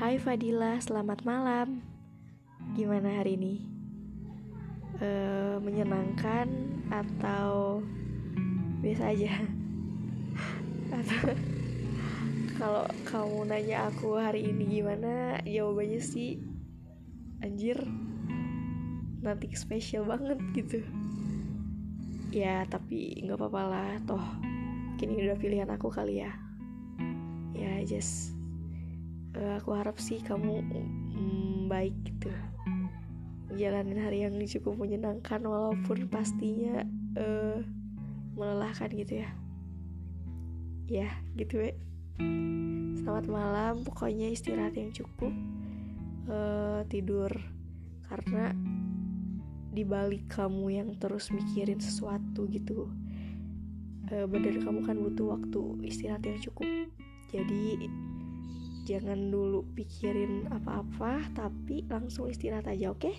Hai Fadila, selamat malam. Gimana hari ini? E, menyenangkan atau biasa aja? atau kalau kamu nanya aku hari ini gimana, jawabannya sih anjir nanti spesial banget gitu. Ya tapi nggak apa-apa lah, toh kini udah pilihan aku kali ya. Ya just uh, aku harap sih kamu mm, baik gitu. Jalanin hari yang cukup menyenangkan walaupun pastinya uh, melelahkan gitu ya. Ya gitu ya selamat malam. Pokoknya istirahat yang cukup. Uh, tidur. Karena dibalik kamu yang terus mikirin sesuatu gitu uh, badan kamu kan butuh waktu istirahat yang cukup. Jadi jangan dulu pikirin apa-apa tapi langsung istirahat aja oke okay?